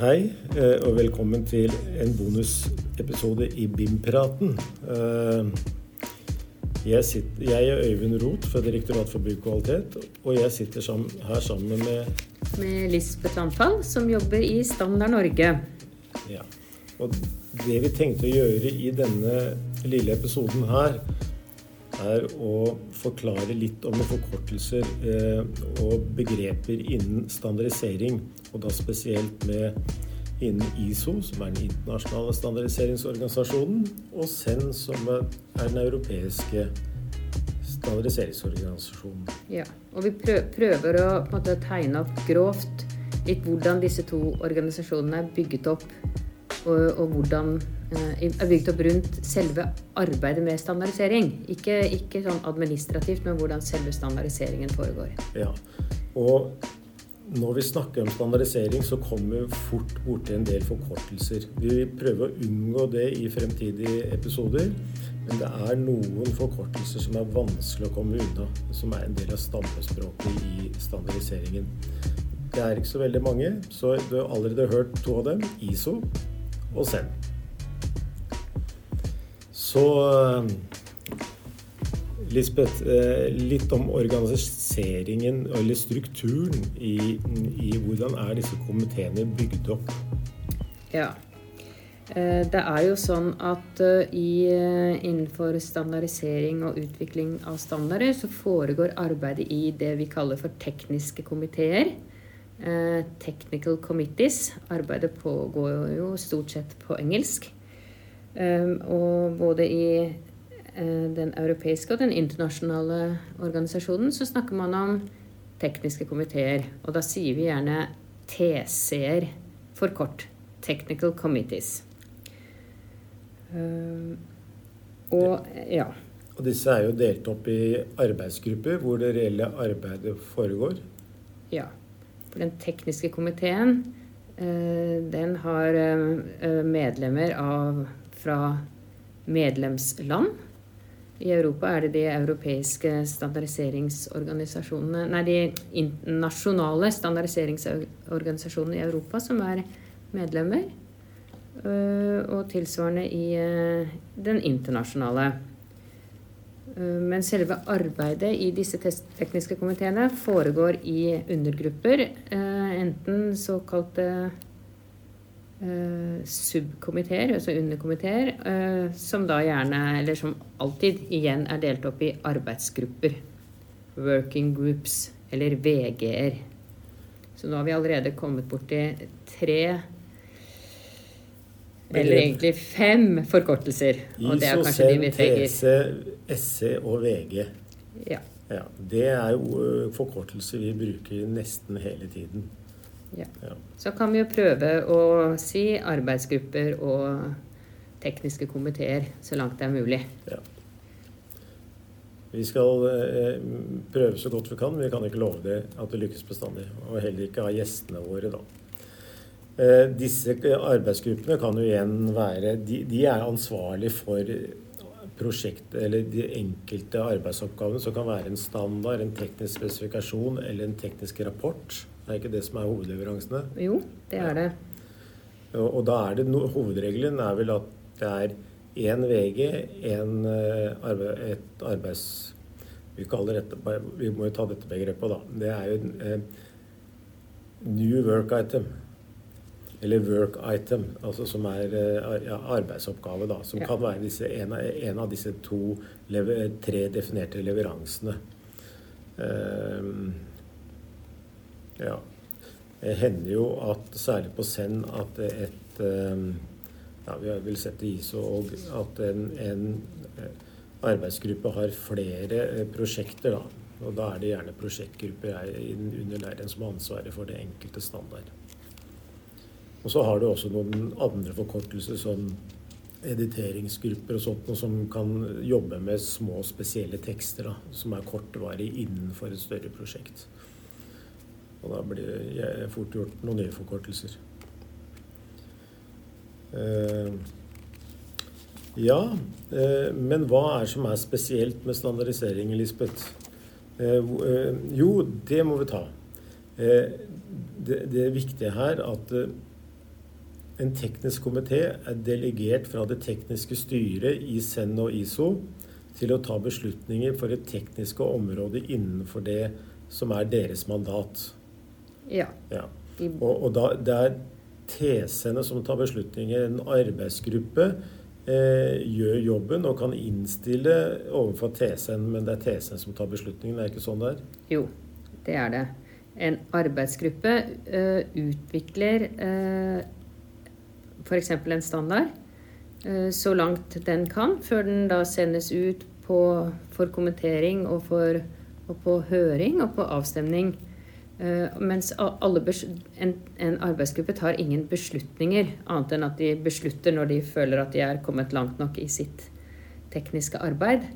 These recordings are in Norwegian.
Hei, eh, og velkommen til en bonusepisode i BIM-praten. Eh, jeg, sitter, jeg, er Øyvind Roth fra Direktorat for byggkvalitet, og jeg sitter sammen, her sammen med Med Lisbeth Landfall, som jobber i Standard Norge. Ja. Og det vi tenkte å gjøre i denne lille episoden her, er å forklare litt om forkortelser eh, og begreper innen standardisering. Og da spesielt med innen ISO, som er den internasjonale standardiseringsorganisasjonen, og SEN, som er den europeiske standardiseringsorganisasjonen. Ja, og vi prøver å måte, tegne opp grovt litt hvordan disse to organisasjonene er bygget opp, og, og hvordan er bygd opp rundt selve arbeidet med standardisering. Ikke, ikke, sånn administrativt, men hvordan selve standardiseringen foregår. Ja, og når vi snakker om standardisering, så kommer vi fort borti en del forkortelser. Vi vil prøve å unngå det i fremtidige episoder, men det er noen forkortelser som er vanskelig å komme unna, som er en del av stammespråket i standardiseringen. Det er ikke så veldig mange, så du har allerede hørt to av dem, ISO og SEN. Så eh, Lisbeth, eh, litt om organiseringen eller strukturen i, i hvordan er disse komiteene bygd opp? Ja. Eh, det er jo sånn at i, innenfor standardisering og utvikling av standarder så foregår arbeidet i det vi kaller for tekniske komiteer. Technical committees. Arbeidet pågår jo stort sett på engelsk. Ehm, og både i eh, den europeiske og den internasjonale organisasjonen så snakker man om tekniske komiteer. Og da sier vi gjerne TC-er for kort. Technical Committees. Ehm, og ja. Og disse er jo delt opp i arbeidsgrupper hvor det reelle arbeidet foregår? Ja. For den tekniske komiteen, eh, den har eh, medlemmer av fra medlemsland. I Europa er det de europeiske standardiseringsorganisasjonene Nei, de nasjonale standardiseringsorganisasjonene i Europa som er medlemmer. Øh, og tilsvarende i øh, den internasjonale. Øh, men selve arbeidet i disse tekniske komiteene foregår i undergrupper. Enten såkalte subkomiteer, altså underkomiteer, uh, som da gjerne, eller som alltid igjen er delt opp i arbeidsgrupper. Working groups, eller VG-er. Så nå har vi allerede kommet borti tre eller egentlig fem forkortelser. Og det er kanskje de vi trenger. TC, SC og VG. Ja. ja. Det er jo eh, forkortelser vi bruker nesten hele tiden. Ja. ja. Så kan vi jo prøve å si arbeidsgrupper og tekniske komiteer så langt det er mulig. Ja. Vi skal eh, prøve så godt vi kan, men vi kan ikke love det at det lykkes bestandig. Og heller ikke ha gjestene våre, da. Eh, disse arbeidsgruppene kan jo igjen være De, de er ansvarlig for prosjekt, eller de enkelte arbeidsoppgavene, som kan være en standard, en teknisk spesifikasjon eller en teknisk rapport. Er ikke det som er hovedleveransene? Jo, det er det. Og, og da er det no, hovedregelen er vel at det er én VG, en, arbe et arbeids... Vi, dette, vi må jo ta dette begrepet, da. Det er jo eh, new work item. Eller work item, altså som er uh, ja, arbeidsoppgave, da. Som ja. kan være disse, en, av, en, av, disse to, tre definerte leveransene. Uh, ja. Det hender jo at særlig på Send at et ehm, ja, Vi har vel ISO òg at en, en, eh, arbeidsgruppe har flere eh, prosjekter. da, og Da er det gjerne prosjektgrupper under leiren som har ansvaret for det enkelte standard. Og så har du også noen andre forkortelser som editeringsgrupper og sånt, som kan jobbe med små, spesielle tekster da, som er kortvarige innenfor et større prosjekt. Og da blir det fort gjort noen nye forkortelser. Eh, ja, eh, men hva er det som er spesielt med standardisering, Lisbeth? Eh, jo, det må vi ta. Det, det, viktige her at en teknisk komité er delegert fra det tekniske styret i SEN og ISO til å ta beslutninger for det tekniske området innenfor det som er deres mandat. Ja. Ja. Og, og da, det er TC-ene som tar beslutninger. En arbeidsgruppe eh, gjør jobben og kan innstille overfor TC-en, men det er TC-en som tar beslutningen. Det er ikke sånn det er? Jo, det er det. En arbeidsgruppe eh, utvikler uh, f.eks. en standard eh, så langt den kan, før den da sendes ut på, for kommentering og, for, og på høring og på avstemning. Uh, mens en, en, arbeidsgruppe tar ingen beslutninger, annet enn at de beslutter når de føler at de er kommet langt nok i sitt tekniske arbeid.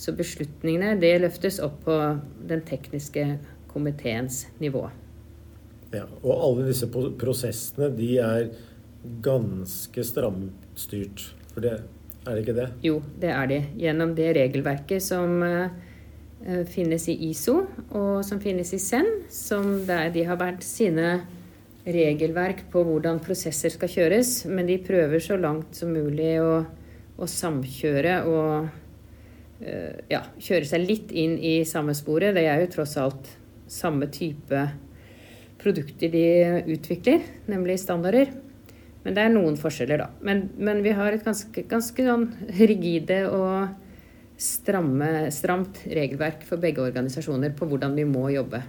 Så beslutningene det løftes opp på den tekniske komiteens nivå. Ja, og alle disse prosessene de er ganske stramt styrt. For det er det ikke det? Jo, det er de. Gjennom det regelverket som Eh, finnes i ISO, og som finnes i SEN, som der de har vært sine regelverk på hvordan prosesser skal kjøres, men de prøver så langt som mulig å, å samkjøre og uh, ja, kjøre seg litt inn i samme sporet. Det er jo tross alt samme type produkter de utvikler, nemlig standarder. Men det er noen forskjeller, da. Men, men vi har et ganske, ganske sånn rigide og stramme, stramt regelverk for begge organisasjoner på hvordan vi må jobbe.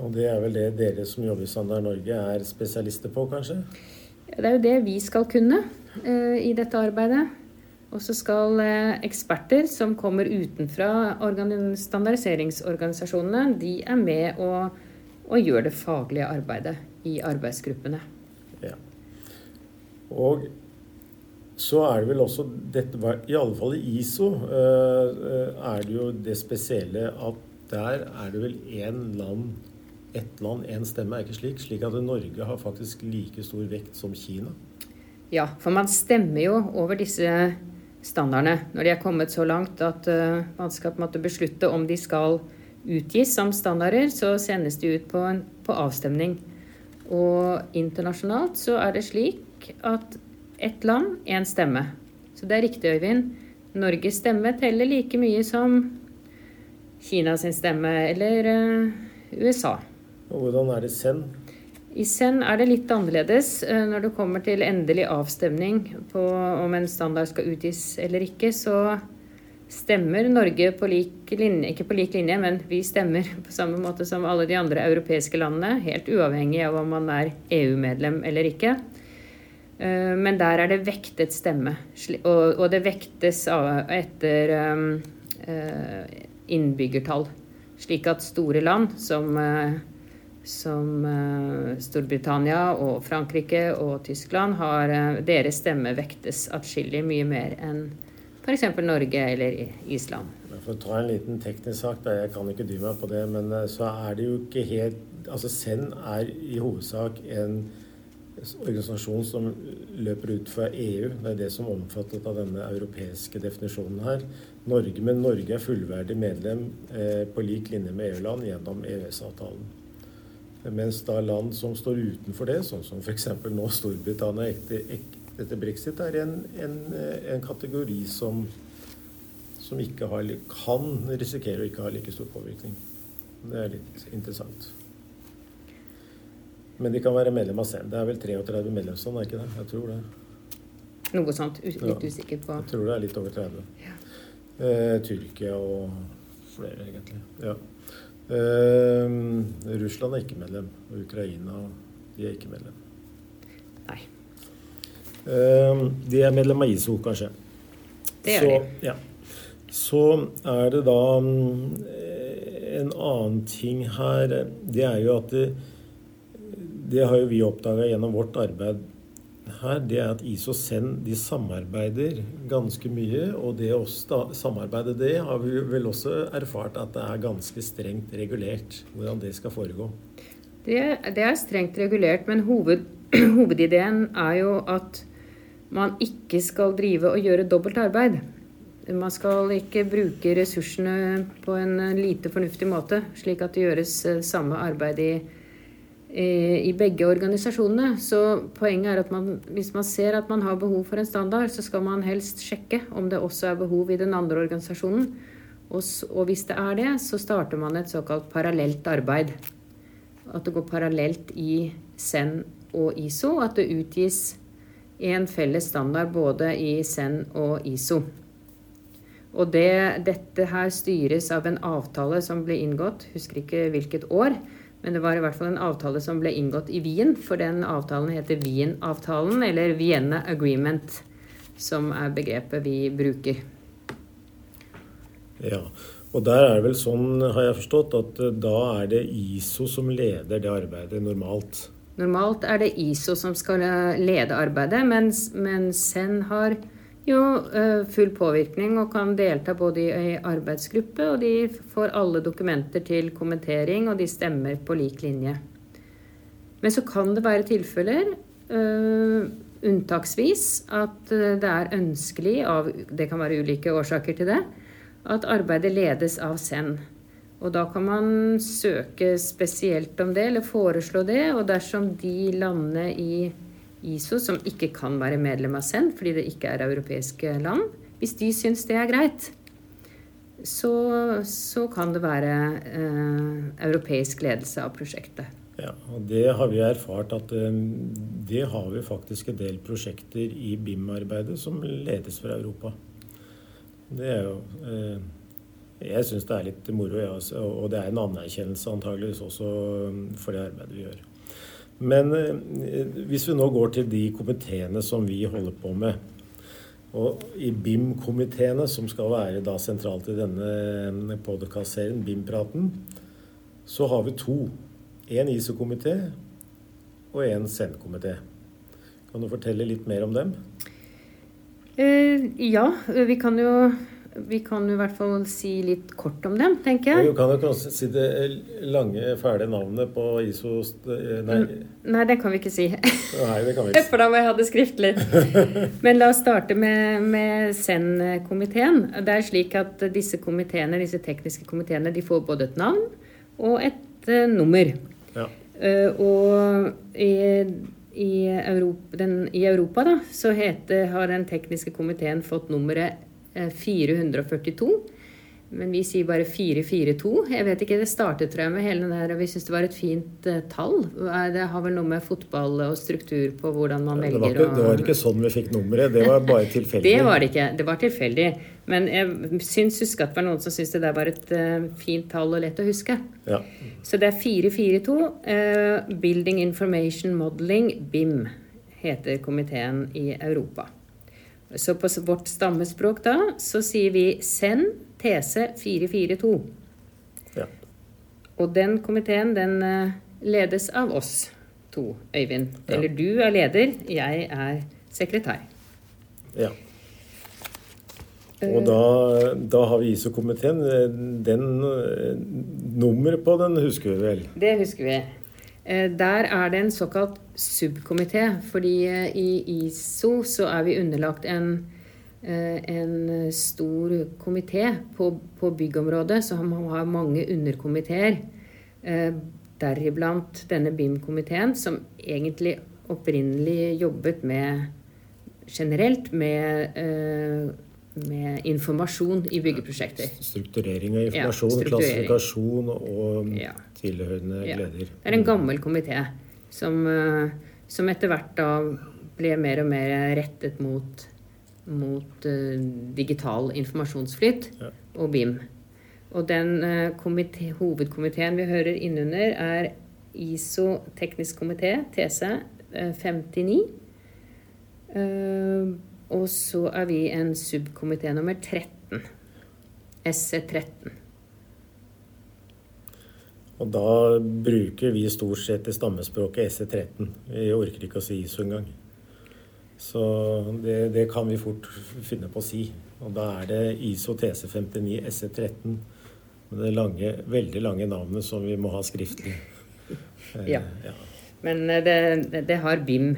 Og det er vel det dere som jobber i Standard Norge er spesialister på, kanskje? Det er jo det vi skal kunne uh, i dette arbeidet. Og så skal uh, eksperter som kommer utenfra standardiseringsorganisasjonene, de er med og, og gjør det faglige arbeidet i arbeidsgruppene. Ja. Og så er det vel også dette, I alle fall i ISO eh, eh, er det jo det spesielle at der er det vel én land, ett land, én stemme. Er ikke slik? Slik at Norge har faktisk like stor vekt som Kina. Ja, for man stemmer jo over disse standardene når de er kommet så langt at uh, man skal på en måte beslutte om de skal utgis som standarder, så sendes de ut på, en, på avstemning. Og internasjonalt så er det slik at ett land, én stemme. Så det er riktig, Øyvind. Norges stemme teller like mye som Kina sin stemme eller uh, USA. Og Hvordan er det SEN? I SEN er det litt annerledes. Uh, når det kommer til endelig avstemning på om en standard skal utgis eller ikke, så stemmer Norge på lik linje, ikke på lik linje, men vi stemmer på samme måte som alle de andre europeiske landene, helt uavhengig av om man er EU-medlem eller ikke. Eh, men der er det vektet stemme. Og det vektes etter um, eh, innbyggertall. Slik at store land som, eh, som Storbritannia og Frankrike og Tyskland har Deres stemme vektes atskillig mye mer enn f.eks. Norge eller Island. For å ta en liten teknisk sak, da, jeg kan ikke dy meg på det, men så er det jo ikke helt Altså SEN er i hovedsak en organisasjon som løper ut fra EU. Det er det som er omfattet av denne europeiske definisjonen her. Norge, Men Norge er fullverdig medlem eh, på lik linje med EU-land gjennom EØS-avtalen. Mens da land som står utenfor det, sånn som f.eks. nå Storbritannia etter, brexit, er en, en, en kategori som, som har, kan risikere å ikke ha like stor påvirkning. Det er litt interessant. Men de kan være medlem av selv. Det er vel 33 medlemsland, er ikke det? Jeg tror det. Noe sånt. Litt ja. usikker på. Jeg tror det er litt over 30. Ja. Eh, Tyrkia og flere, egentlig. Ja. Eh, Russland er ikke medlem. Og Ukraina de er ikke medlem. Nei. Eh, de er medlem av ISO, kanskje. Det gjør de. Ja. Så er det da eh, en annen ting her. Det er jo at det, det har jo vi oppdaga gjennom vårt arbeid her, det er at IS og SEND de samarbeider ganske mye. Og det å samarbeide det har vi vel også erfart at det er ganske strengt regulert hvordan det skal foregå. Det, det er strengt regulert, men hoved, hovedideen er jo at man ikke skal drive og gjøre dobbelt arbeid. Man skal ikke bruke ressursene på en lite fornuftig måte, slik at det gjøres eh, samme arbeid i i begge organisasjonene. Så poenget er at man, hvis man ser at man har behov for en standard, så skal man helst sjekke om det også er behov i den andre organisasjonen. Og, og hvis det er det, så starter man et såkalt parallelt arbeid. At det går parallelt i SEN og ISO. At det utgis en felles standard både i SEN og ISO. Og det, dette her styres av en avtale som ble inngått, husker ikke hvilket år, men det var i hvert fall en avtale som ble inngått i Wien, for den avtalen heter Wien-avtalen, eller Vienna Agreement, som er begrepet vi bruker. Ja, og der er det vel sånn, har jeg forstått, at eh, da er det ISO som leder det arbeidet normalt? Normalt er det ISO som skal eh, lede arbeidet, mens, mens SEN har jo, eh, full påvirkning og kan delta både i arbeidsgruppe, og de får alle dokumenter til kommentering, og de stemmer på lik linje. Men så kan det være tilfeller, uh, unntaksvis, at eh, det er ønskelig av Det kan være ulike årsaker til det. At arbeidet ledes av SEN. Og da kan man søke spesielt om det, eller foreslå det. Og dersom de lander i ISO, som ikke kan være medlem av SEN fordi det ikke er europeiske land, hvis de syns det er greit, så, så kan det være eh, europeisk ledelse av prosjektet. Ja, og Det har vi erfart at eh, det har vi faktisk en del prosjekter i BIM-arbeidet som ledes fra Europa. Det er jo eh, Jeg syns det er litt moro, ja, og det er en anerkjennelse antageligvis også eh, for det arbeidet vi gjør. Men eh, hvis vi nå går til de komiteene som vi holder på med, og i BIM-komiteene, som skal være da sentralt i denne eh, podkast-serien, BIM-praten, så har vi to. En ISO-komité og en SEN-komité. Kan du fortelle litt mer om dem? Uh, ja, vi kan jo vi kan jo i hvert fall si litt kort om dem, tenker jeg. Du kan jo kanskje si det lange, fæle navnet på ISO Nei, nei det kan vi ikke si. Nei, det kan vi ikke. For da må jeg ha det skriftlig. Men la oss starte med, med SEN-komiteen. Det er slik at disse komiteene, disse tekniske komiteene de får både et navn og et uh, nummer. Ja. Uh, og i, i, Europa, den, i Europa da, så heter, har den tekniske komiteen fått nummeret 442. Eh, Men vi sier bare 442. Jeg vet ikke, Det startet tror jeg med hele den der, vi syns det var et fint uh, tall. Det har vel noe med fotball og struktur på hvordan man velger det var, ikke, det var ikke sånn vi fikk nummeret, det var bare tilfeldig. det var det ikke. Det var tilfeldig. Men jeg syns huske at det var noen som syntes det der var et uh, fint tall og lett å huske. Ja. Så det er 442. Uh, Building Information Modeling, BIM, heter komiteen i Europa. Så på vårt stammespråk da, så sier vi send TC 442. Ja. Og den komiteen, den eh, ledes av oss to, Øyvind. Ja. Eller du er leder, jeg er sekretær. Ja. Og da, da har vi ISO-komiteen. Den eh, Nummeret på den husker vi vel? Det husker vi. Eh, der er det en såkalt subkomité, fordi eh, i ISO så er vi underlagt en, eh, en stor komité på, på, byggområdet, så man har mange underkomiteer. Deriblant denne BIM-komiteen, som egentlig opprinnelig jobbet med generelt med, med informasjon i byggeprosjekter. Strukturering av informasjon, ja, klassifikasjon og ja tilhørende ja. gleder. Det er en gammel komité som, eh, som, etter hvert da ble mer og mer rettet mot, mot uh, digital informasjonsflyt og BIM. Og den uh, komité, hovedkomiteen vi hører innunder, er ISO teknisk komité, TC uh, 59. og så er vi en subkomité nummer 13. SC13. Og da bruker vi stort sett det stammespråket SE13. Vi orker ikke å si ISO engang. Så det, det, kan vi fort finne på å si. Og da er det ISO TC59 SE13 med det lange, veldig lange navnet som vi må ha skriftlig. Ja. Eh, ja. Men eh, det, det, har BIM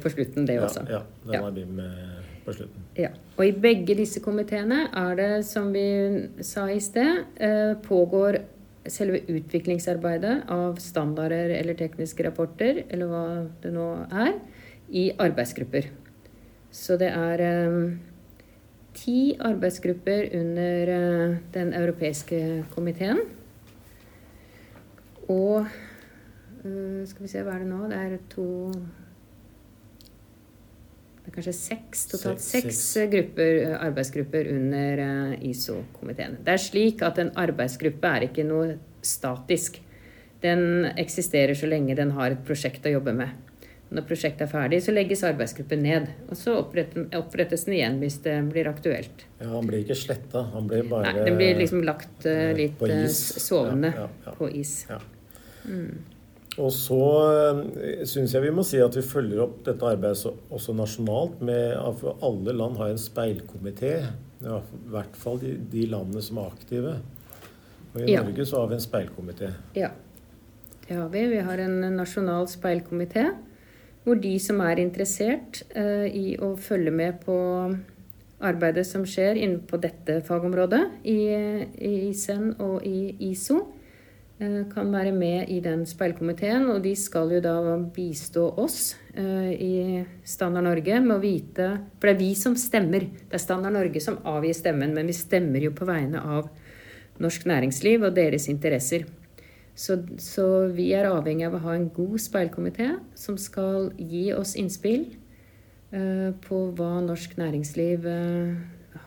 på slutten, det også. Ja, ja den har BIM eh, på slutten. Ja. Og i begge disse komiteene er det, som vi sa i sted, pågår selve utviklingsarbeidet av standarder eller tekniske rapporter, eller hva det nå er, i arbeidsgrupper. Så det er eh, ti arbeidsgrupper under eh, Den europeiske komiteen. Og eh, skal vi se, hva er det nå? Det er to det er kanskje seks, totalt Seks- seks, grupper, arbeidsgrupper under ISO-komiteen. Det er slik at en arbeidsgruppe er ikke noe statisk. Den eksisterer så lenge den har et prosjekt å jobbe med. Når prosjektet er ferdig, så legges arbeidsgruppen ned. Og så opprettes, den igjen hvis det blir aktuelt. Ja, han blir ikke sletta, han blir bare Nei, den blir liksom lagt uh, litt litt på is. sovende Ja, ja, ja. på is. Ja. Mm. Og så øh, syns jeg vi må si at vi følger opp dette arbeidet også nasjonalt. med for Alle land har en speilkomité. Ja, I hvert fall de, de landene som er aktive. Og i Ja. Norge så har vi en speilkomité. Ja, det har vi. Vi har en nasjonal speilkomité hvor de som er interessert eh, i å følge med på arbeidet som skjer innenfor dette fagområdet i, i ISEN og i ISO, eh, kan være med i den speilkomiteen. Og de skal jo da bistå oss eh, i Standard Norge med å vite For det er vi som stemmer. Det er Standard Norge som avgir stemmen, men vi stemmer jo på vegne av norsk næringsliv og deres interesser. Så, så vi er avhengig av å ha en god speilkomité som skal gi oss innspill eh, på hva norsk næringsliv eh,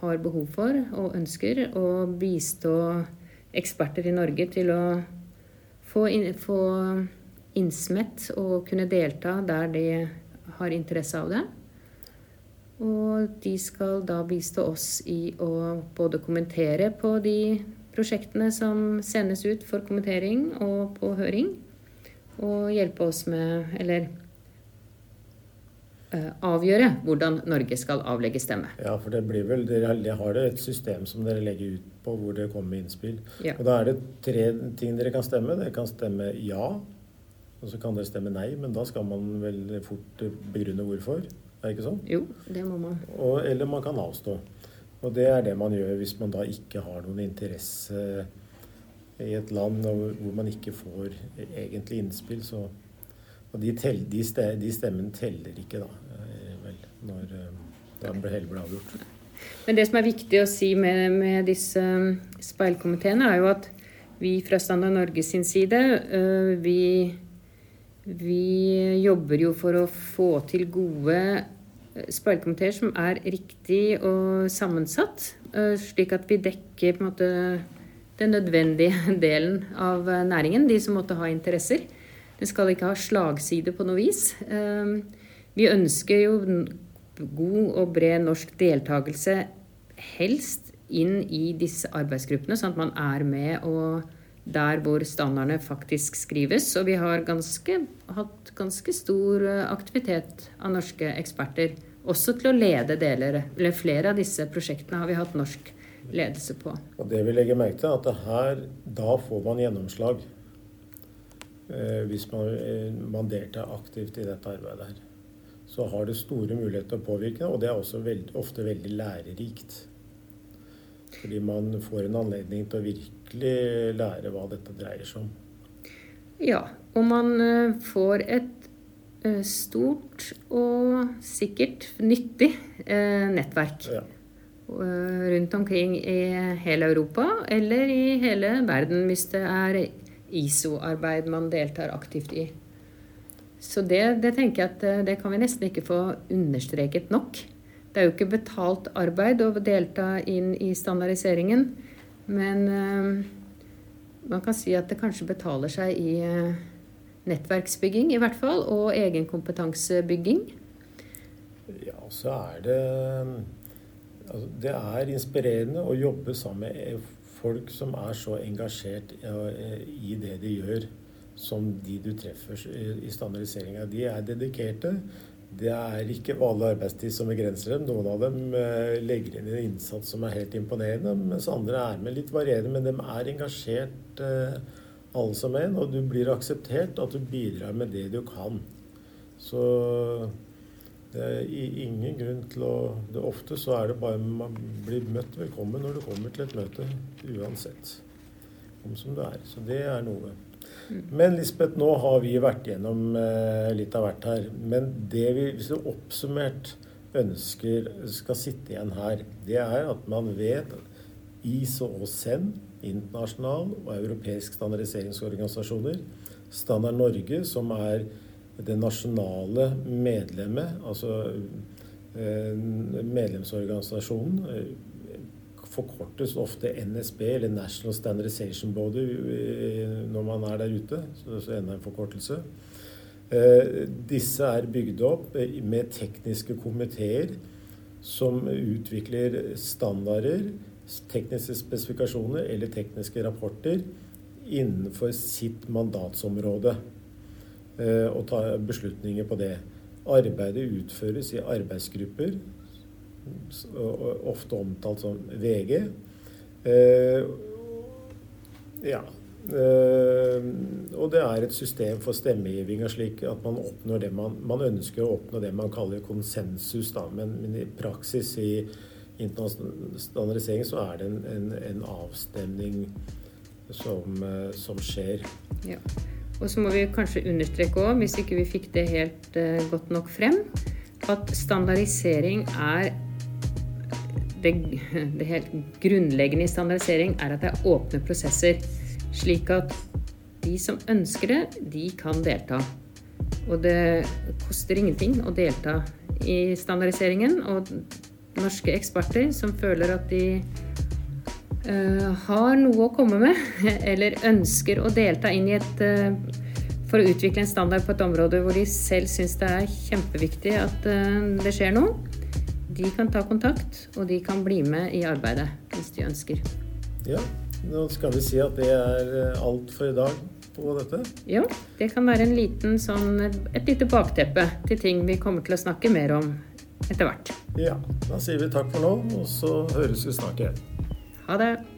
har behov for og ønsker, og bistå eksperter i Norge til å få, inn, få innsmett og kunne delta der de har interesse av det. Og de skal da bistå oss i å både kommentere på de prosjektene som sendes ut for kommentering og på høring, og hjelpe oss med Eller avgjøre hvordan Norge skal avlegge stemme. Ja, for det blir vel, dere har det et system som dere legger ut på hvor det kommer innspill. Ja. Og da er det tre ting dere kan stemme. Dere kan stemme ja, og så kan dere stemme nei, men da skal man vel fort begrunne hvorfor. Er det ikke sånn? Jo, det må man. Og, eller man kan avstå. Og det er det man gjør hvis man da ikke har noen interesse i et land hvor man ikke får egentlig innspill. Så, og de, tell, de, ste, de stemmene teller ikke, da, eh, vel, når eh, det hele ble avgjort. Men det som er viktig å si med, med disse um, speilkomiteene, er jo at vi fra Standard Norge sin side, vi, vi jobber jo for å få til gode speilkomiteer som er riktig og sammensatt, slik at vi dekker på en måte den nødvendige delen av næringen, de som måtte ha interesser. Den skal ikke ha slagside på noe vis. Um, Vi ønsker jo god og bred norsk deltakelse helst inn i disse arbeidsgruppene, sånn at man er med og der hvor standardene faktisk skrives. Og vi har ganske, hatt ganske stor eh, aktivitet av norske eksperter. Også til å lede deler, eller flere av disse prosjektene har vi hatt norsk ledelse på. Og det vi legger merke til, er at det her, da får man gjennomslag. Eh, hvis man, eh, man deltar aktivt i dette arbeidet her. Så har det store muligheter til å påvirke, og det er også veld, ofte veldig lærerikt. Fordi man får en anledning til å virkelig lære hva dette dreier seg om. Ja, og man eh, får et stort og sikkert nyttig nettverk. Ja. rundt omkring i hele Europa eller i hele verden hvis det er ISO-arbeid man deltar aktivt i. Så det, det tenker jeg at eh, det kan vi nesten ikke få understreket nok. Det er jo ikke betalt arbeid å delta inn i standardiseringen, men eh, man kan si at det kanskje betaler seg i eh, nettverksbygging i hvert fall, og egenkompetansebygging. Ja, så er det altså, Det er inspirerende å jobbe sammen med folk som er så engasjert eh, i det de gjør, som de du treffer i standardiseringa. De er dedikerte. Det er ikke vanlig arbeidstid som begrenser dem. Noen av dem eh, legger inn en innsats som er helt imponerende, mens andre er med litt varierende. Men de er engasjert eh, alle som en, og du blir akseptert at du bidrar med det du kan. Så det er i- ingen grunn til å det Ofte så er det bare man blir møtt velkommen når du kommer til et møte, uansett. om som du er. Så det er noe. Men Lisbeth, nå har vi vært gjennom eh, litt av hvert her. Men det vi hvis du oppsummert ønsker skal sitte igjen her, det er at man vet ISO og SEN, internasjonal og europeisk standardiseringsorganisasjoner, Standard Norge, som er det nasjonale medlemmet, altså eh, medlemsorganisasjonen, eh, forkortes ofte NSB, eller National Standardization Body, eh, når man er der ute. Så, det er enda en forkortelse. Disse er bygd opp med tekniske komiteer som utvikler standarder, tekniske spesifikasjoner eller tekniske rapporter innenfor sitt mandatsområde. Og ta beslutninger på det. Arbeidet utføres i arbeidsgrupper ofte omtalt som VG. Eh, ja. Eh, og det er et system for stemmegivinga slik at man oppnår det man, man ønsker å oppnå det man kaller konsensus. Da. Men, men, i praksis i internasjonalisering så er det en, en, en avstemning som, eh, som skjer. Ja. Og så må vi kanskje understreke òg, hvis ikke vi fikk det helt uh, godt nok frem, at standardisering er det, det, helt grunnleggende i standardisering er at det er åpne prosesser. Slik at de som ønsker det, de kan delta. Og det koster ingenting å delta i standardiseringen. Og norske eksperter som føler at de har noe å komme med, eller ønsker å delta inn i et uh, for å utvikle en standard på et område hvor de selv syns det er kjempeviktig at uh, det skjer noe, de kan ta kontakt, og de kan bli med i arbeidet hvis de ønsker. Ja, nå skal vi si at det er eh, alt for i dag på dette? Ja, det kan være en liten sånn, et lite bakteppe til ting vi kommer til å snakke mer om etter hvert. Ja, da sier vi takk for nå, og så høres vi snart igjen. Ha det.